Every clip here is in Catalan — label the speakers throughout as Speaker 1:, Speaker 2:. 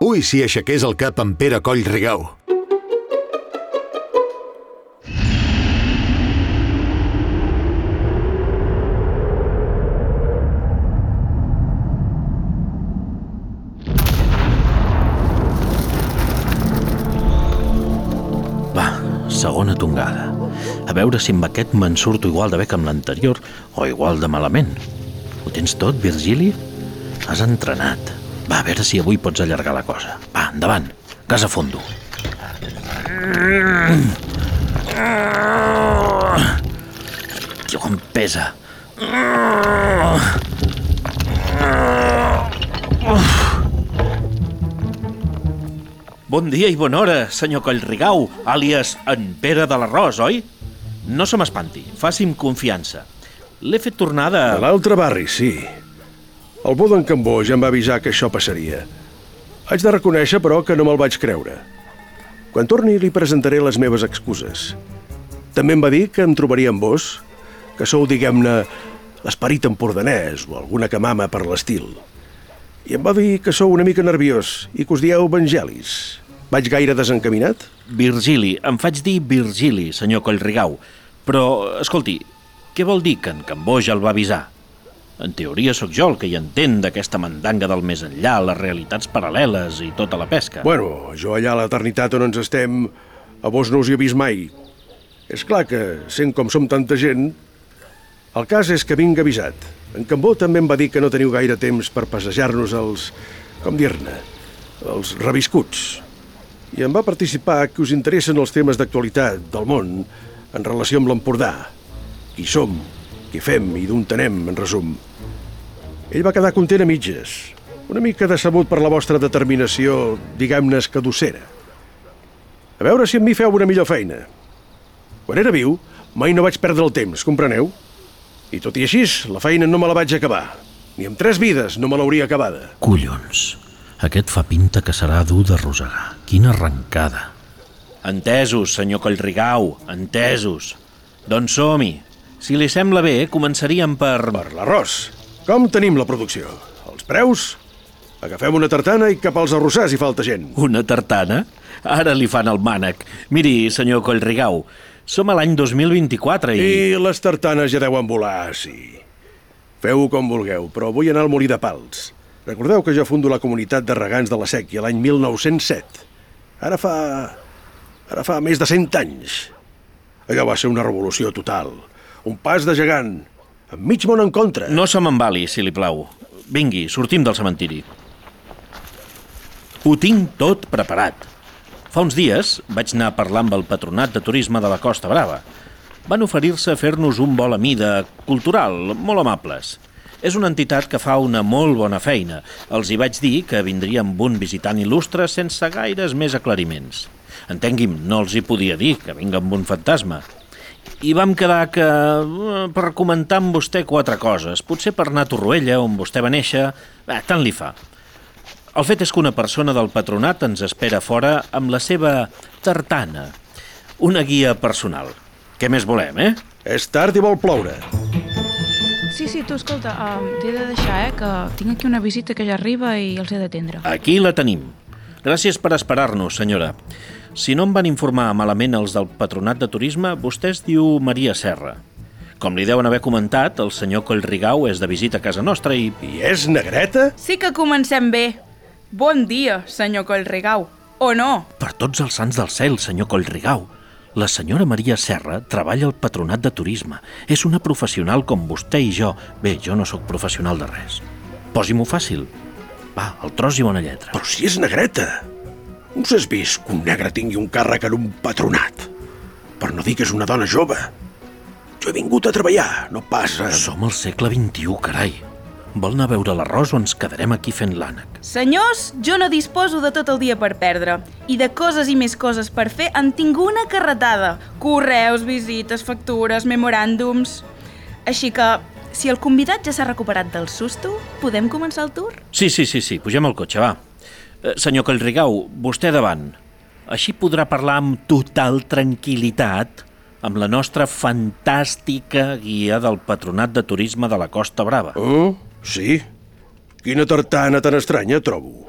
Speaker 1: Ui, si aixequés el cap en Pere Coll Rigau.
Speaker 2: Segona tongada. A veure si amb aquest me'n surto igual de bé que amb l'anterior o igual de malament. Ho tens tot, Virgili? Has entrenat. Va, a veure si avui pots allargar la cosa. Va, endavant. Casa fondo. Tio, com pesa. Bon dia i bona hora, senyor Collrigau, àlies en Pere de l'Arròs, oi? No se m'espanti, faci'm confiança. L'he fet tornar de...
Speaker 3: A l'altre barri, sí. El bo d'en Cambó ja em va avisar que això passaria. Haig de reconèixer, però, que no me'l vaig creure. Quan torni li presentaré les meves excuses. També em va dir que em trobaria amb vos, que sou, diguem-ne, l'esperit empordanès o alguna camama per l'estil. I em va dir que sou una mica nerviós i que us dieu evangelis. Vaig gaire desencaminat?
Speaker 2: Virgili, em faig dir Virgili, senyor Collrigau. Però, escolti, què vol dir que en Cambó ja el va avisar? En teoria sóc jo el que hi entén d'aquesta mandanga del més enllà, les realitats paral·leles i tota la pesca.
Speaker 3: Bueno, jo allà a l'eternitat on ens estem, a vos no us hi he vist mai. És clar que, sent com som tanta gent, el cas és que vinc avisat. En Cambó també em va dir que no teniu gaire temps per passejar-nos els... com dir-ne? Els reviscuts. I em va participar que us interessen els temes d'actualitat del món en relació amb l'Empordà. Qui som, què fem i d'on tenem, en resum. Ell va quedar content a mitges, una mica decebut per la vostra determinació, diguem-ne, escadossera. A veure si amb mi feu una millor feina. Quan era viu, mai no vaig perdre el temps, compreneu? I tot i així, la feina no me la vaig acabar. Ni amb tres vides no me l'hauria acabada.
Speaker 2: Collons, aquest fa pinta que serà dur de rosegar. Quina arrencada. Entesos, senyor Collrigau, entesos. Doncs som-hi. Si li sembla bé, començaríem per...
Speaker 3: Per l'arròs. Com tenim la producció? Els preus? Agafem una tartana i cap als arrossars hi falta gent.
Speaker 2: Una tartana? Ara li fan el mànec. Miri, senyor Collrigau, som a l'any 2024 i...
Speaker 3: I les tartanes ja deuen volar, sí. Feu-ho com vulgueu, però vull anar al Molí de Pals. Recordeu que jo fundo la comunitat de regants de la Sèquia l'any 1907. Ara fa... ara fa més de 100 anys. Allò va ser una revolució total. Un pas de gegant. Mig món en contra.
Speaker 2: No se m'embali, si li plau. Vingui, sortim del cementiri. Ho tinc tot preparat. Fa uns dies vaig anar a parlar amb el patronat de turisme de la Costa Brava. Van oferir-se a fer-nos un vol a mida cultural, molt amables. És una entitat que fa una molt bona feina. Els hi vaig dir que vindria amb un visitant il·lustre sense gaires més aclariments. Entengui'm, no els hi podia dir que vinga amb un fantasma. I vam quedar que... eh, per comentar amb vostè quatre coses. Potser per anar a Torroella, on vostè va néixer... Eh, tant li fa. El fet és que una persona del patronat ens espera fora amb la seva tartana. Una guia personal. Què més volem, eh?
Speaker 3: És tard i vol ploure.
Speaker 4: Sí, sí, tu, escolta, um, t'he de deixar, eh, que tinc aquí una visita que ja arriba i els he d'atendre.
Speaker 2: Aquí la tenim. Gràcies per esperar-nos, senyora. Si no em van informar malament els del Patronat de Turisme, vostè es diu Maria Serra. Com li deuen haver comentat, el senyor Collrigau és de visita a casa nostra i...
Speaker 3: I és negreta?
Speaker 5: Sí que comencem bé. Bon dia, senyor Collrigau. O no?
Speaker 2: Per tots els sants del cel, senyor Collrigau. La senyora Maria Serra treballa al Patronat de Turisme. És una professional com vostè i jo. Bé, jo no sóc professional de res. Posi-m'ho fàcil. Va, el tros i bona lletra.
Speaker 3: Però si és negreta. On s'has vist que un negre tingui un càrrec en un patronat? Per no dir que és una dona jove. Jo he vingut a treballar, no pas a...
Speaker 2: Som al segle XXI, carai. Vol anar a veure l'arròs o ens quedarem aquí fent l'ànec?
Speaker 5: Senyors, jo no disposo de tot el dia per perdre. I de coses i més coses per fer en tinc una carretada. Correus, visites, factures, memoràndums... Així que, si el convidat ja s'ha recuperat del susto, podem començar el tour?
Speaker 2: Sí, sí, sí, sí. Pugem al cotxe, va. Eh, senyor Collrigau, vostè davant. Així podrà parlar amb total tranquil·litat amb la nostra fantàstica guia del Patronat de Turisme de la Costa Brava.
Speaker 3: Oh, sí? Quina tartana tan estranya trobo.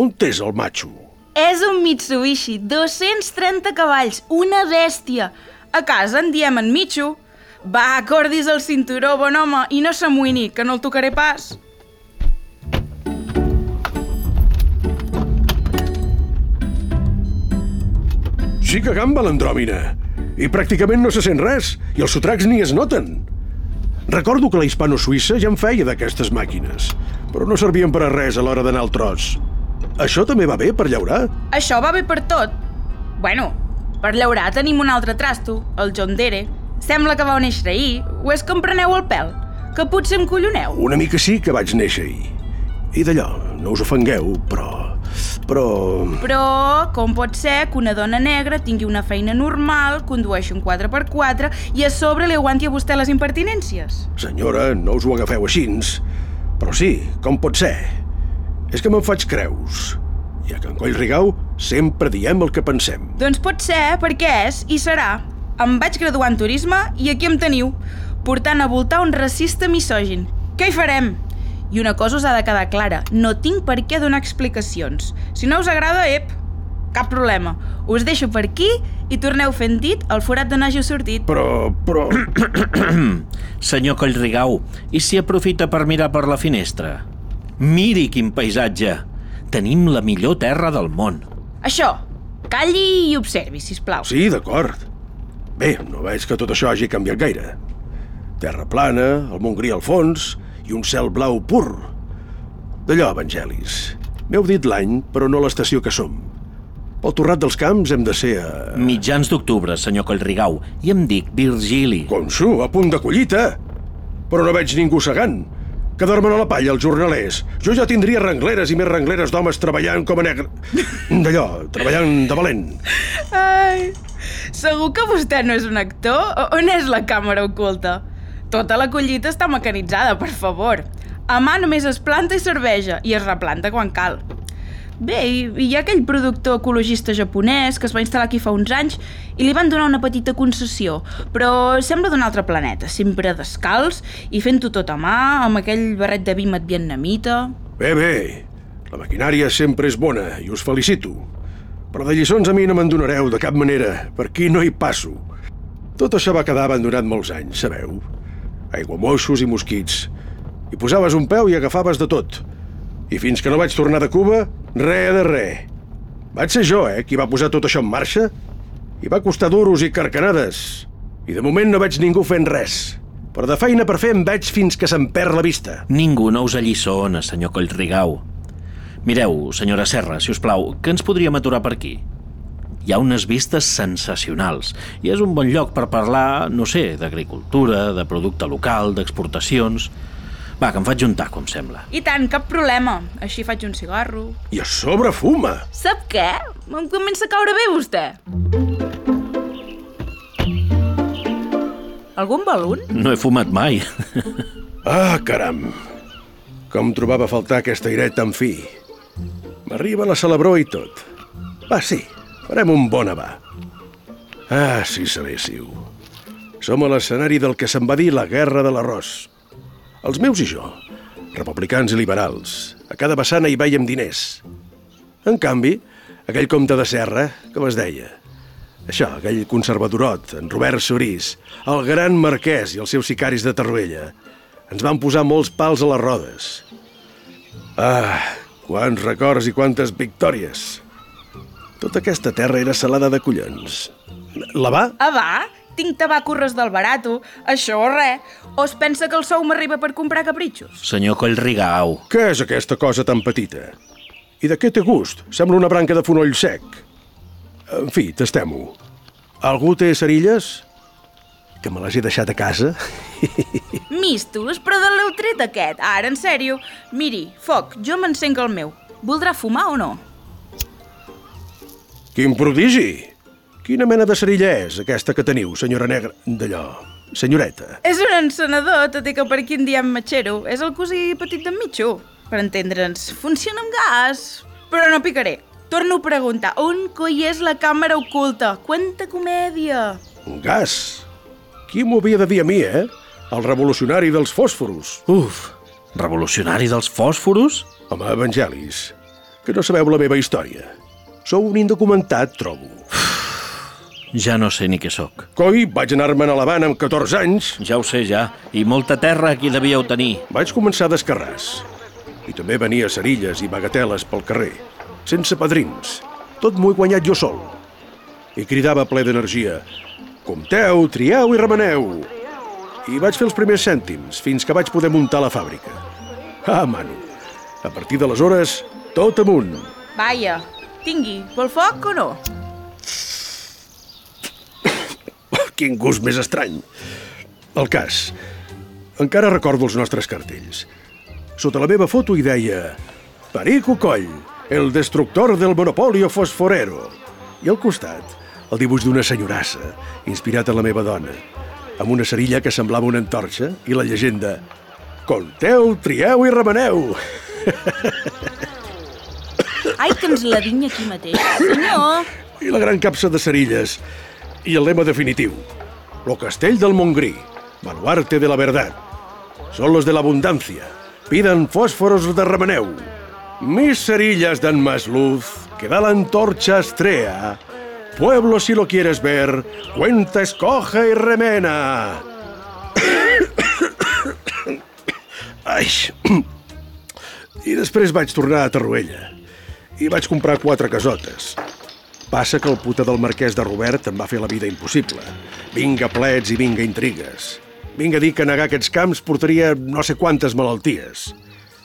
Speaker 3: On és el macho?
Speaker 5: És un Mitsubishi, 230 cavalls, una bèstia. A casa en diem en Michu. Va, acordis el cinturó, bon home, i no s'amoïni, que no el tocaré pas.
Speaker 3: Sí que gamba l'andròmina. I pràcticament no se sent res, i els sotracs ni es noten. Recordo que la hispano-suïssa ja en feia d'aquestes màquines, però no servien per a res a l'hora d'anar al tros. Això també va bé per llaurar?
Speaker 5: Això va bé per tot. Bueno, per llaurar tenim un altre trasto, el John Dere. Sembla que vau néixer ahir, o és que em preneu el pèl? Que potser em colloneu?
Speaker 3: Una mica sí que vaig néixer ahir. I d'allò, no us ofengueu, però... Però...
Speaker 5: Però com pot ser que una dona negra tingui una feina normal, condueixi un 4x4 i a sobre li aguanti a vostè les impertinències?
Speaker 3: Senyora, no us ho agafeu així. Però sí, com pot ser? És que me'n faig creus. I a Can Collrigau sempre diem el que pensem.
Speaker 5: Doncs pot ser, perquè és i serà. Em vaig graduar en turisme i aquí em teniu, portant a voltar un racista misògin. Què hi farem? I una cosa us ha de quedar clara, no tinc per què donar explicacions. Si no us agrada, ep, cap problema. Us deixo per aquí i torneu fent dit al forat d'on hàgiu sortit.
Speaker 3: Però... però...
Speaker 2: Senyor Collrigau, i si aprofita per mirar per la finestra? Miri quin paisatge! Tenim la millor terra del món.
Speaker 5: Això, calli i observi, si plau.
Speaker 3: Sí, d'acord. Bé, no veig que tot això hagi canviat gaire. Terra plana, el Montgrí al fons i un cel blau pur. D'allò, evangelis. M'heu dit l'any, però no l'estació que som. Pel torrat dels camps hem de ser a...
Speaker 2: Mitjans d'octubre, senyor Collrigau, i em dic Virgili.
Speaker 3: Consu, a punt de collita. Però no veig ningú segant. Quedar-me'n a la palla, els jornalers. Jo ja tindria rengleres i més rengleres d'homes treballant com a negre... D'allò, treballant de valent.
Speaker 5: Ai, segur que vostè no és un actor? On és la càmera oculta? Tota la collita està mecanitzada, per favor. A mà només es planta i serveja, i es replanta quan cal. Bé, i, hi ha aquell productor ecologista japonès que es va instal·lar aquí fa uns anys i li van donar una petita concessió, però sembla d'un altre planeta, sempre descalç i fent-ho tot a mà, amb aquell barret de vímet vietnamita...
Speaker 3: Bé, bé. La maquinària sempre és bona i us felicito. Però de lliçons a mi no me'n donareu de cap manera. Per aquí no hi passo. Tot això va quedar abandonat molts anys, sabeu? Aiguamoixos i mosquits. Hi posaves un peu i agafaves de tot. I fins que no vaig tornar de Cuba, res de res. Vaig ser jo, eh, qui va posar tot això en marxa. I va costar duros i carcanades. I de moment no veig ningú fent res. Però de feina per fer em veig fins que se'm perd la vista.
Speaker 2: Ningú no us alliçona, senyor Collrigau. Mireu, senyora Serra, si us plau, que ens podríem aturar per aquí? Hi ha unes vistes sensacionals i és un bon lloc per parlar, no sé, d'agricultura, de producte local, d'exportacions... Va, que em faig un taco, em sembla.
Speaker 5: I tant, cap problema. Així faig un cigarro.
Speaker 3: I a sobre fuma.
Speaker 5: Sap què? Em comença a caure bé, vostè. Algun balun?
Speaker 2: No he fumat mai.
Speaker 3: Ah, caram. Com trobava a faltar aquest airet tan fi. M'arriba la celebró i tot. Va, sí, farem un bon abà. Ah, si sabéssiu. Som a l'escenari del que se'n va dir la guerra de l'arròs. Els meus i jo, republicans i liberals, a cada vessana hi veiem diners. En canvi, aquell comte de Serra, com es deia, això, aquell conservadorot, en Robert Sorís, el gran marquès i els seus sicaris de Tarruella, ens van posar molts pals a les rodes. Ah, quants records i quantes victòries. Tota aquesta terra era salada de collons. La va?
Speaker 5: Ah, va? Tinc tabacorres del barato. Això o res. O es pensa que el sou m'arriba per comprar capritxos?
Speaker 2: Senyor Collrigau,
Speaker 3: Què és aquesta cosa tan petita? I de què té gust? Sembla una branca de fonoll sec. En fi, tastem-ho. Algú té cerilles? Que me les he deixat a casa?
Speaker 5: Mistos, però d'on l'heu tret aquest? Ara, en sèrio. Miri, foc, jo m'encenc el meu. Voldrà fumar o no?
Speaker 3: Quin prodigi! Quina mena de cerilla és aquesta que teniu, senyora negra? D'allò, senyoreta.
Speaker 5: És un encenedor, tot i que per aquí en diem matxero. És el cosí petit d'en Mitxo. Per entendre'ns, funciona amb gas. Però no picaré. Torno a preguntar, on coi és la càmera oculta? Quanta comèdia!
Speaker 3: Un gas. Qui m'ho havia de dir a mi, eh? El revolucionari dels fòsforos.
Speaker 2: uf, revolucionari dels fòsforos?
Speaker 3: Home, evangelis. Que no sabeu la meva història. Sou un indocumentat, trobo.
Speaker 2: Ja no sé ni què sóc.
Speaker 3: Coi, vaig anar-me'n a l'Havana amb 14 anys.
Speaker 2: Ja ho sé, ja. I molta terra aquí devíeu tenir.
Speaker 3: Vaig començar d'escarràs. I també venia cerilles i bagateles pel carrer, sense padrins. Tot m'ho he guanyat jo sol. I cridava ple d'energia. Compteu, trieu i remeneu. I vaig fer els primers cèntims, fins que vaig poder muntar la fàbrica. Ah, mano. A partir d'aleshores, tot amunt.
Speaker 5: Vaja, tingui, vol foc o no?
Speaker 3: Quin gust més estrany. El cas. Encara recordo els nostres cartells. Sota la meva foto hi deia Perico Coll, el destructor del monopolio fosforero. I al costat, el dibuix d'una senyorassa, inspirat en la meva dona, amb una cerilla que semblava una antorxa i la llegenda Conteu, trieu i remeneu.
Speaker 5: Ai, que ens la vinyi aquí mateix, senyor.
Speaker 3: I la gran capsa de cerilles. I el lema definitiu. Lo castell del Montgrí, baluarte de la verdad. Son los de la abundancia. Pidan fósforos de remeneu. Mis cerillas dan más luz que da la antorcha astrea. Pueblo, si lo quieres ver, cuenta, escoja y remena. Ai. I després vaig tornar a Tarruella. I vaig comprar quatre casotes. Passa que el puta del marquès de Robert em va fer la vida impossible. Vinga plets i vinga intrigues. Vinga dir que negar aquests camps portaria no sé quantes malalties.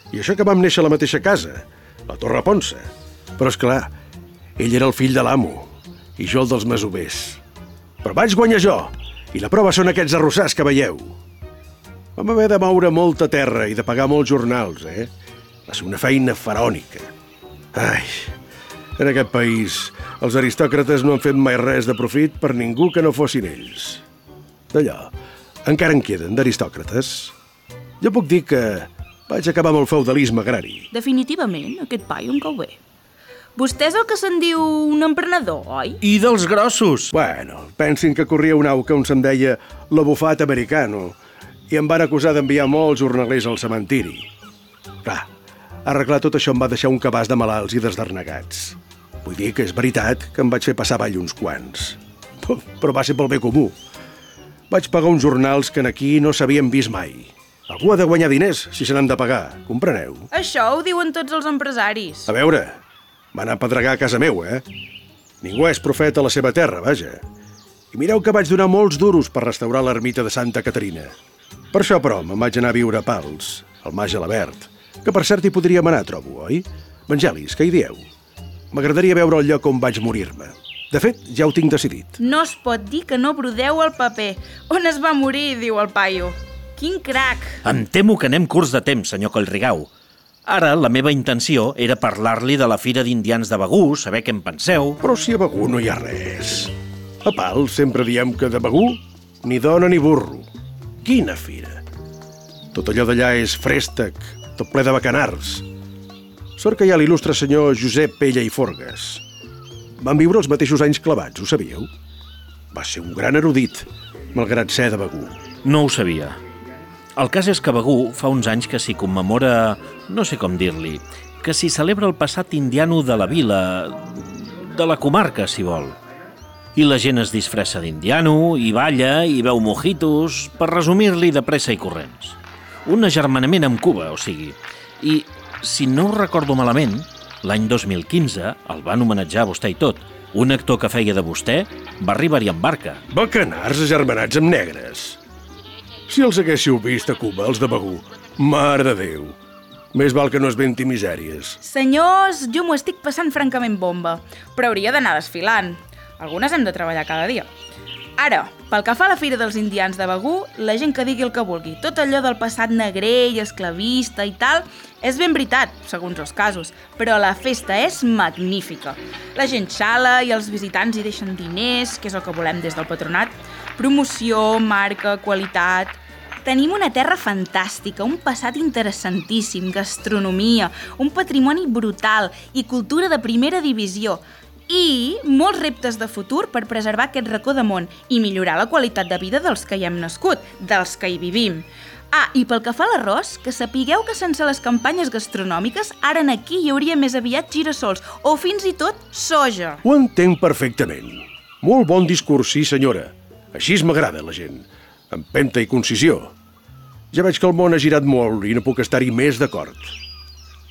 Speaker 3: I això que vam néixer a la mateixa casa, la Torre Ponsa. Però, és clar, ell era el fill de l'amo i jo el dels masovers. Però vaig guanyar jo, i la prova són aquests arrossars que veieu. Vam haver de moure molta terra i de pagar molts jornals, eh? Va ser una feina faraònica. Ai, en aquest país els aristòcrates no han fet mai res de profit per ningú que no fossin ells. D'allò, encara en queden d'aristòcrates. Jo puc dir que vaig acabar amb el feudalisme agrari.
Speaker 5: Definitivament, aquest paio em cau bé. Vostè és el que se'n diu un emprenedor, oi?
Speaker 2: I dels grossos!
Speaker 3: Bueno, pensin que corria un au que on se'n deia l'abufat americano i em van acusar d'enviar molts jornalers al cementiri. Clar, arreglar tot això em va deixar un cabàs de malalts i desdarnegats. Vull dir que és veritat que em vaig fer passar avall uns quants. Però va ser pel bé comú. Vaig pagar uns jornals que en aquí no s'havien vist mai. Algú ha de guanyar diners si se n'han de pagar, compreneu?
Speaker 5: Això ho diuen tots els empresaris.
Speaker 3: A veure, van apedregar a casa meu, eh? Ningú és profeta a la seva terra, vaja. I mireu que vaig donar molts duros per restaurar l'ermita de Santa Caterina. Per això, però, me'n vaig anar a viure a Pals, al Mas Gelabert, que per cert hi podríem anar, trobo, oi? Vangelis, què hi dieu? M'agradaria veure el lloc on vaig morir-me. De fet, ja ho tinc decidit.
Speaker 5: No es pot dir que no brodeu el paper. On es va morir, diu el paio. Quin crac!
Speaker 2: Em temo que anem curts de temps, senyor Collrigau. Ara, la meva intenció era parlar-li de la Fira d'Indians de Begú, saber què en penseu.
Speaker 3: Però si a Begú no hi ha res. A Pals sempre diem que de Begú ni dona ni burro. Quina fira! Tot allò d'allà és frèstec, tot ple de bacanars. Sort que hi ha l'il·lustre senyor Josep Pella i Forgues. Van viure els mateixos anys clavats, ho sabíeu? Va ser un gran erudit, malgrat ser de Begú.
Speaker 2: No ho sabia. El cas és que Begú fa uns anys que s'hi commemora, no sé com dir-li, que s'hi celebra el passat indiano de la vila, de la comarca, si vol. I la gent es disfressa d'indiano, i balla, i veu mojitos, per resumir-li de pressa i corrents. Un agermanament amb Cuba, o sigui. I, si no ho recordo malament, l'any 2015 el van homenatjar a vostè i tot. Un actor que feia de vostè va arribar-hi en barca.
Speaker 3: Bacanars agermanats amb negres. Si els haguéssiu vist a Cuba, els de Begú, mare de Déu. Més val que no es venti misèries.
Speaker 5: Senyors, jo m'ho estic passant francament bomba, però hauria d'anar desfilant. Algunes hem de treballar cada dia. Ara, pel que fa a la Fira dels Indians de Begú, la gent que digui el que vulgui. Tot allò del passat negrer i esclavista i tal, és ben veritat, segons els casos, però la festa és magnífica. La gent xala i els visitants hi deixen diners, que és el que volem des del patronat, promoció, marca, qualitat... Tenim una terra fantàstica, un passat interessantíssim, gastronomia, un patrimoni brutal i cultura de primera divisió i molts reptes de futur per preservar aquest racó de món i millorar la qualitat de vida dels que hi hem nascut, dels que hi vivim. Ah, i pel que fa a l'arròs, que sapigueu que sense les campanyes gastronòmiques, ara en aquí hi hauria més aviat girassols o fins i tot soja.
Speaker 3: Ho entenc perfectament. Molt bon discurs, sí, senyora. Així m'agrada la gent. Empenta i concisió. Ja veig que el món ha girat molt i no puc estar-hi més d'acord.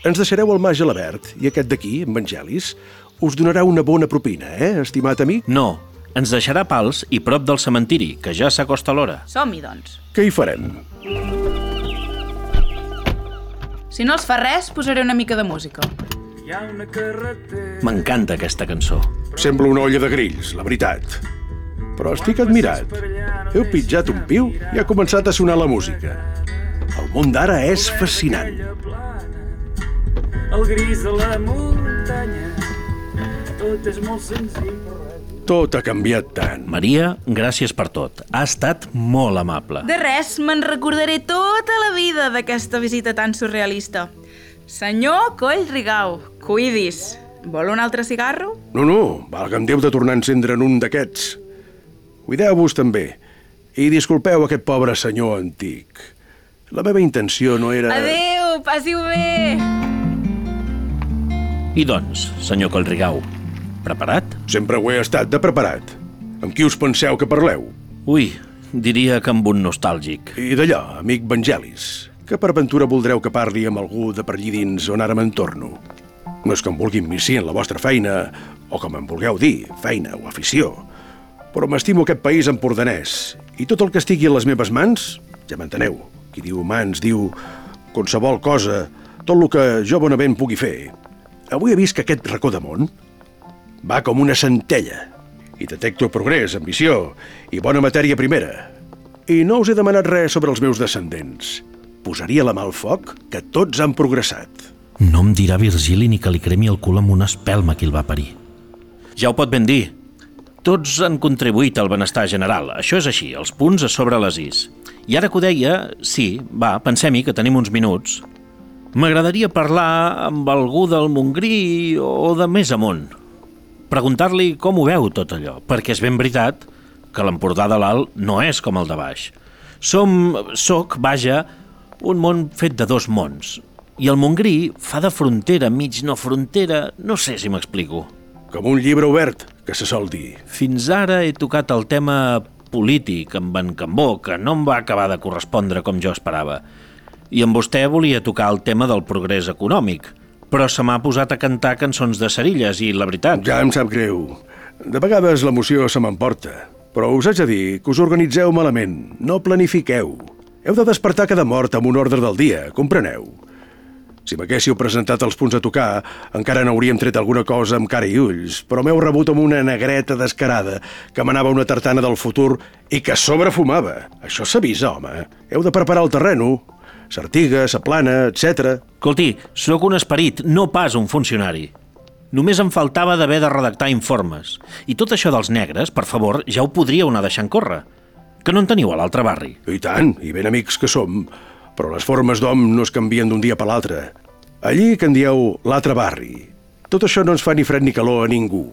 Speaker 3: Ens deixareu el mà gelabert i aquest d'aquí, en Vangelis, us donarà una bona propina, eh, estimat amic?
Speaker 2: No, ens deixarà pals i prop del cementiri, que ja s'acosta l'hora.
Speaker 5: Som-hi, doncs.
Speaker 3: Què hi farem?
Speaker 4: Si no els fa res, posaré una mica de música.
Speaker 2: M'encanta aquesta cançó.
Speaker 3: Sembla una olla de grills, la veritat. Però estic admirat. Heu pitjat un piu i ha començat a sonar la música. El món d'ara és fascinant.
Speaker 6: El gris de la muntanya, tot és molt senzill.
Speaker 3: Tot ha canviat tant.
Speaker 2: Maria, gràcies per tot. Ha estat molt amable.
Speaker 5: De res, me'n recordaré tota la vida d'aquesta visita tan surrealista. Senyor Collrigau, cuidis. Vol un altre cigarro?
Speaker 3: No, no, valga'm Déu de tornar a encendre'n un d'aquests. Cuideu-vos també. I disculpeu aquest pobre senyor antic. La meva intenció no era...
Speaker 5: Adéu, passi-ho bé!
Speaker 2: I doncs, senyor Colrigau, preparat?
Speaker 3: Sempre ho he estat de preparat. Amb qui us penseu que parleu?
Speaker 2: Ui, diria que amb un nostàlgic.
Speaker 3: I d'allò, amic Vangelis, que per ventura voldreu que parli amb algú de per allí dins on ara me'n torno. No és que em vulguin missi en la vostra feina, o com em vulgueu dir, feina o afició, però m'estimo aquest país empordanès, i tot el que estigui a les meves mans, ja m'enteneu, qui diu mans diu qualsevol cosa, tot el que jo bonament pugui fer. Avui he vist que aquest racó de món va com una centella, i detecto progrés, ambició i bona matèria primera. I no us he demanat res sobre els meus descendents. Posaria la mà al foc que tots han progressat.
Speaker 2: No em dirà Virgili ni que li cremi el cul amb una espelma qui el va parir. Ja ho pot ben dir. Tots han contribuït al benestar general. Això és així, els punts a sobre les is. I ara que ho deia, sí, va, pensem-hi que tenim uns minuts. M'agradaria parlar amb algú del Montgrí o de més amunt. Preguntar-li com ho veu tot allò, perquè és ben veritat que l'Empordà de l'Alt no és com el de baix. Som, soc, vaja, un món fet de dos mons. I el Montgrí fa de frontera, mig no frontera, no sé si m'explico.
Speaker 3: Com un llibre obert, que se sol dir.
Speaker 2: Fins ara he tocat el tema polític amb en Cambó, que no em va acabar de correspondre com jo esperava. I amb vostè volia tocar el tema del progrés econòmic, però se m'ha posat a cantar cançons de cerilles i la veritat...
Speaker 3: Ja em sap greu. De vegades l'emoció se m'emporta. Però us haig de dir que us organitzeu malament, no planifiqueu. Heu de despertar cada mort amb un ordre del dia, compreneu? Si m'haguéssiu presentat els punts a tocar, encara n'hauríem tret alguna cosa amb cara i ulls, però m'heu rebut amb una negreta descarada que manava una tartana del futur i que sobrefumava. Això s'avisa, home. Heu de preparar el terreno. S'artiga, s'aplana, etc.
Speaker 2: Escolti, sóc un esperit, no pas un funcionari. Només em faltava d'haver de redactar informes. I tot això dels negres, per favor, ja ho podríeu anar deixant córrer. Que no en teniu a l'altre barri?
Speaker 3: I tant, i ben amics que som. Però les formes d'hom no es canvien d'un dia per l'altre. Allí que en dieu l'altre barri. Tot això no ens fa ni fred ni calor a ningú.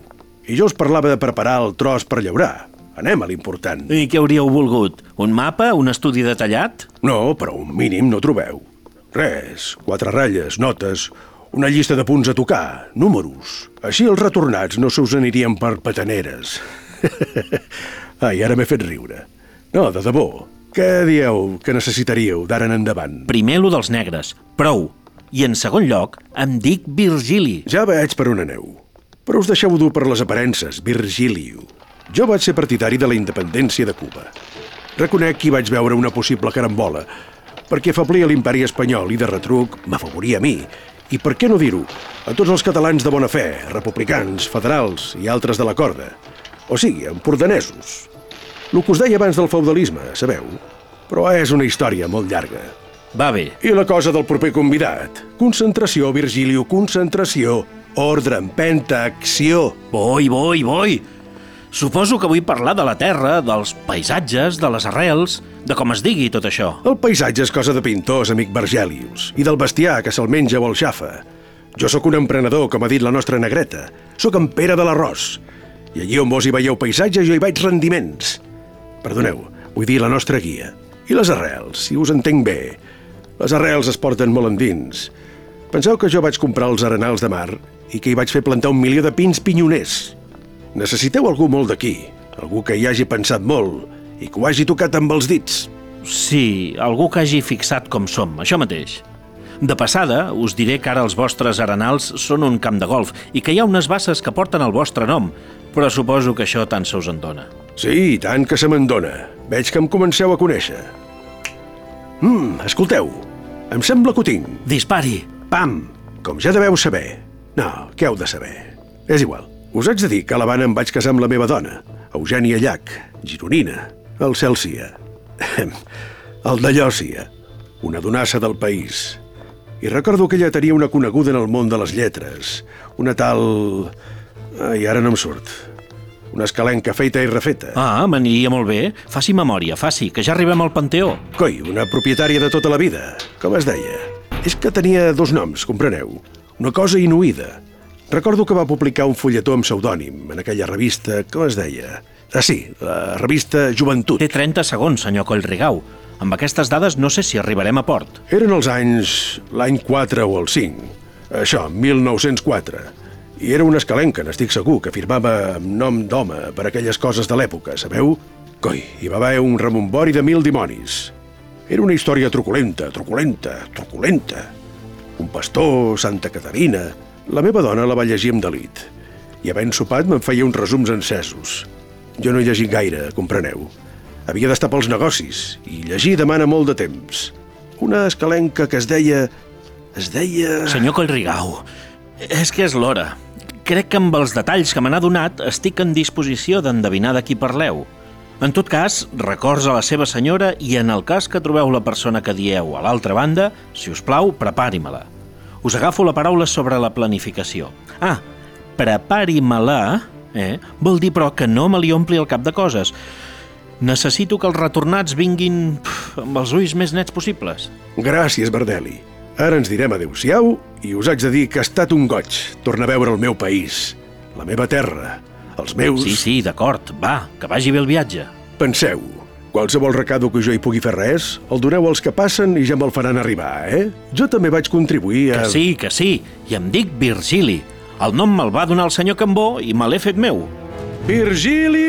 Speaker 3: I jo us parlava de preparar el tros per llaurar. Anem a l'important.
Speaker 2: I què hauríeu volgut? Un mapa? Un estudi detallat?
Speaker 3: No, però un mínim no trobeu. Res, quatre ratlles, notes, una llista de punts a tocar, números. Així els retornats no se us anirien per petaneres. Ai, ara m'he fet riure. No, de debò. Què dieu que necessitaríeu d'ara en endavant?
Speaker 2: Primer lo dels negres. Prou. I en segon lloc, em dic Virgili.
Speaker 3: Ja veig per on aneu. Però us deixeu dur per les aparences, Virgilio. Jo vaig ser partidari de la independència de Cuba. Reconec que hi vaig veure una possible carambola, perquè afablia l'imperi espanyol i de retruc m'afavoria a mi. I per què no dir-ho? A tots els catalans de bona fe, republicans, federals i altres de la corda. O sigui, empordanesos. El que us deia abans del feudalisme, sabeu? Però és una història molt llarga.
Speaker 2: Va bé.
Speaker 3: I la cosa del proper convidat? Concentració, Virgilio, concentració. Ordre, empenta, acció.
Speaker 2: Boi, boi, boi. Suposo que vull parlar de la terra, dels paisatges, de les arrels, de com es digui tot això.
Speaker 3: El paisatge és cosa de pintors, amic Vergelius, i del bestiar que se'l menja o el xafa. Jo sóc un emprenedor, com ha dit la nostra negreta. Sóc en Pere de l'arròs. I allí on vos hi veieu paisatge, jo hi vaig rendiments. Perdoneu, vull dir la nostra guia. I les arrels, si us entenc bé. Les arrels es porten molt endins. Penseu que jo vaig comprar els arenals de mar i que hi vaig fer plantar un milió de pins pinyoners. Necessiteu algú molt d'aquí, algú que hi hagi pensat molt i que ho hagi tocat amb els dits.
Speaker 2: Sí, algú que hagi fixat com som, això mateix. De passada, us diré que ara els vostres arenals són un camp de golf i que hi ha unes basses que porten el vostre nom, però suposo que això tant se us en dona.
Speaker 3: Sí, tant que se me'n dona. Veig que em comenceu a conèixer. Mm, escolteu, em sembla que ho tinc.
Speaker 2: Dispari!
Speaker 3: Pam! Com ja deveu saber. No, què heu de saber? És igual. Us haig de dir que a l'Havana em vaig casar amb la meva dona, Eugènia Llach, gironina, el cel sia. El de Llòcia, una donassa del país. I recordo que ella tenia una coneguda en el món de les lletres, una tal... Ai, ara no em surt. Una escalenca feita i refeta.
Speaker 2: Ah, m'aniria molt bé. Faci memòria, faci, que ja arribem al Panteó.
Speaker 3: Coi, una propietària de tota la vida. Com es deia? És que tenia dos noms, compreneu? Una cosa inuïda. Recordo que va publicar un fulletó amb pseudònim en aquella revista... Com es deia? Ah, sí, la revista Joventut.
Speaker 2: Té 30 segons, senyor Collrigau. Amb aquestes dades no sé si arribarem a port.
Speaker 3: Eren els anys... l'any 4 o el 5. Això, 1904. I era una escalenca, n'estic segur, que firmava amb nom d'home per aquelles coses de l'època, sabeu? Coi, hi va haver un remombori de mil dimonis. Era una història truculenta, truculenta, truculenta. Un pastor, Santa Caterina... La meva dona la va llegir amb delit. I havent sopat me'n feia uns resums encesos. Jo no he llegit gaire, compreneu. Havia d'estar pels negocis, i llegir demana molt de temps. Una escalenca que es deia... Es deia...
Speaker 2: Senyor Collrigau, és que és l'hora. Crec que amb els detalls que me n'ha donat estic en disposició d'endevinar de qui parleu. En tot cas, records a la seva senyora i en el cas que trobeu la persona que dieu a l'altra banda, si us plau, prepari-me-la. Us agafo la paraula sobre la planificació. Ah, prepari-me-la, eh? Vol dir, però, que no me li ompli el cap de coses. Necessito que els retornats vinguin pf, amb els ulls més nets possibles.
Speaker 3: Gràcies, Bardeli. Ara ens direm adeu-siau i us haig de dir que ha estat un goig tornar a veure el meu país, la meva terra, els meus...
Speaker 2: Sí, sí, d'acord, va, que vagi bé el viatge.
Speaker 3: Penseu, qualsevol recado que jo hi pugui fer res, el doneu als que passen i ja me'l faran arribar, eh? Jo també vaig contribuir a...
Speaker 2: Que sí, que sí, i em dic Virgili. El nom me'l va donar el senyor Cambó i me l'he fet meu.
Speaker 3: Virgili!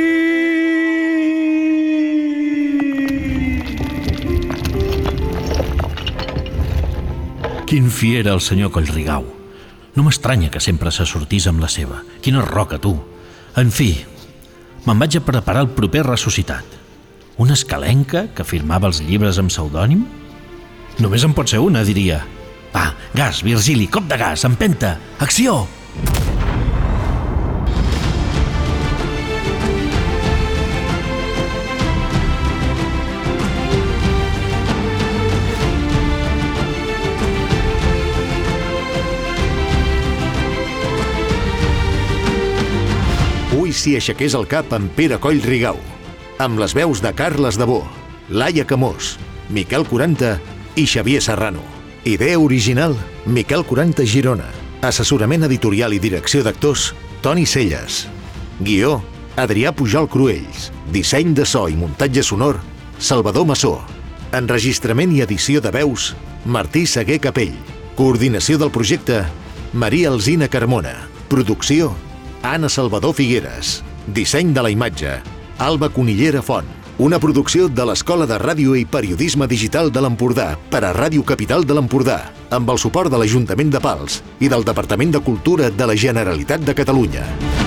Speaker 2: Quin fi era el senyor Collrigau. No m'estranya que sempre se sortís amb la seva. Quina roca, tu. En fi, me'n vaig a preparar el proper ressuscitat. Una escalenca que firmava els llibres amb pseudònim? Només en pot ser una, diria. Va, gas, Virgili, cop de gas, empenta, acció!
Speaker 1: Ui, si aixequés el cap en Pere Coll Rigau, amb les veus de Carles Debó, Laia Camós, Miquel 40 i Xavier Serrano. Idea original, Miquel 40 Girona. Assessorament editorial i direcció d'actors, Toni Celles. Guió, Adrià Pujol Cruells. Disseny de so i muntatge sonor, Salvador Massó. Enregistrament i edició de veus, Martí Seguer Capell. Coordinació del projecte, Maria Alzina Carmona. Producció, Anna Salvador Figueres. Disseny de la imatge, Alba Conillera Font. Una producció de l'Escola de Ràdio i Periodisme Digital de l'Empordà per a Ràdio Capital de l'Empordà, amb el suport de l'Ajuntament de Pals i del Departament de Cultura de la Generalitat de Catalunya.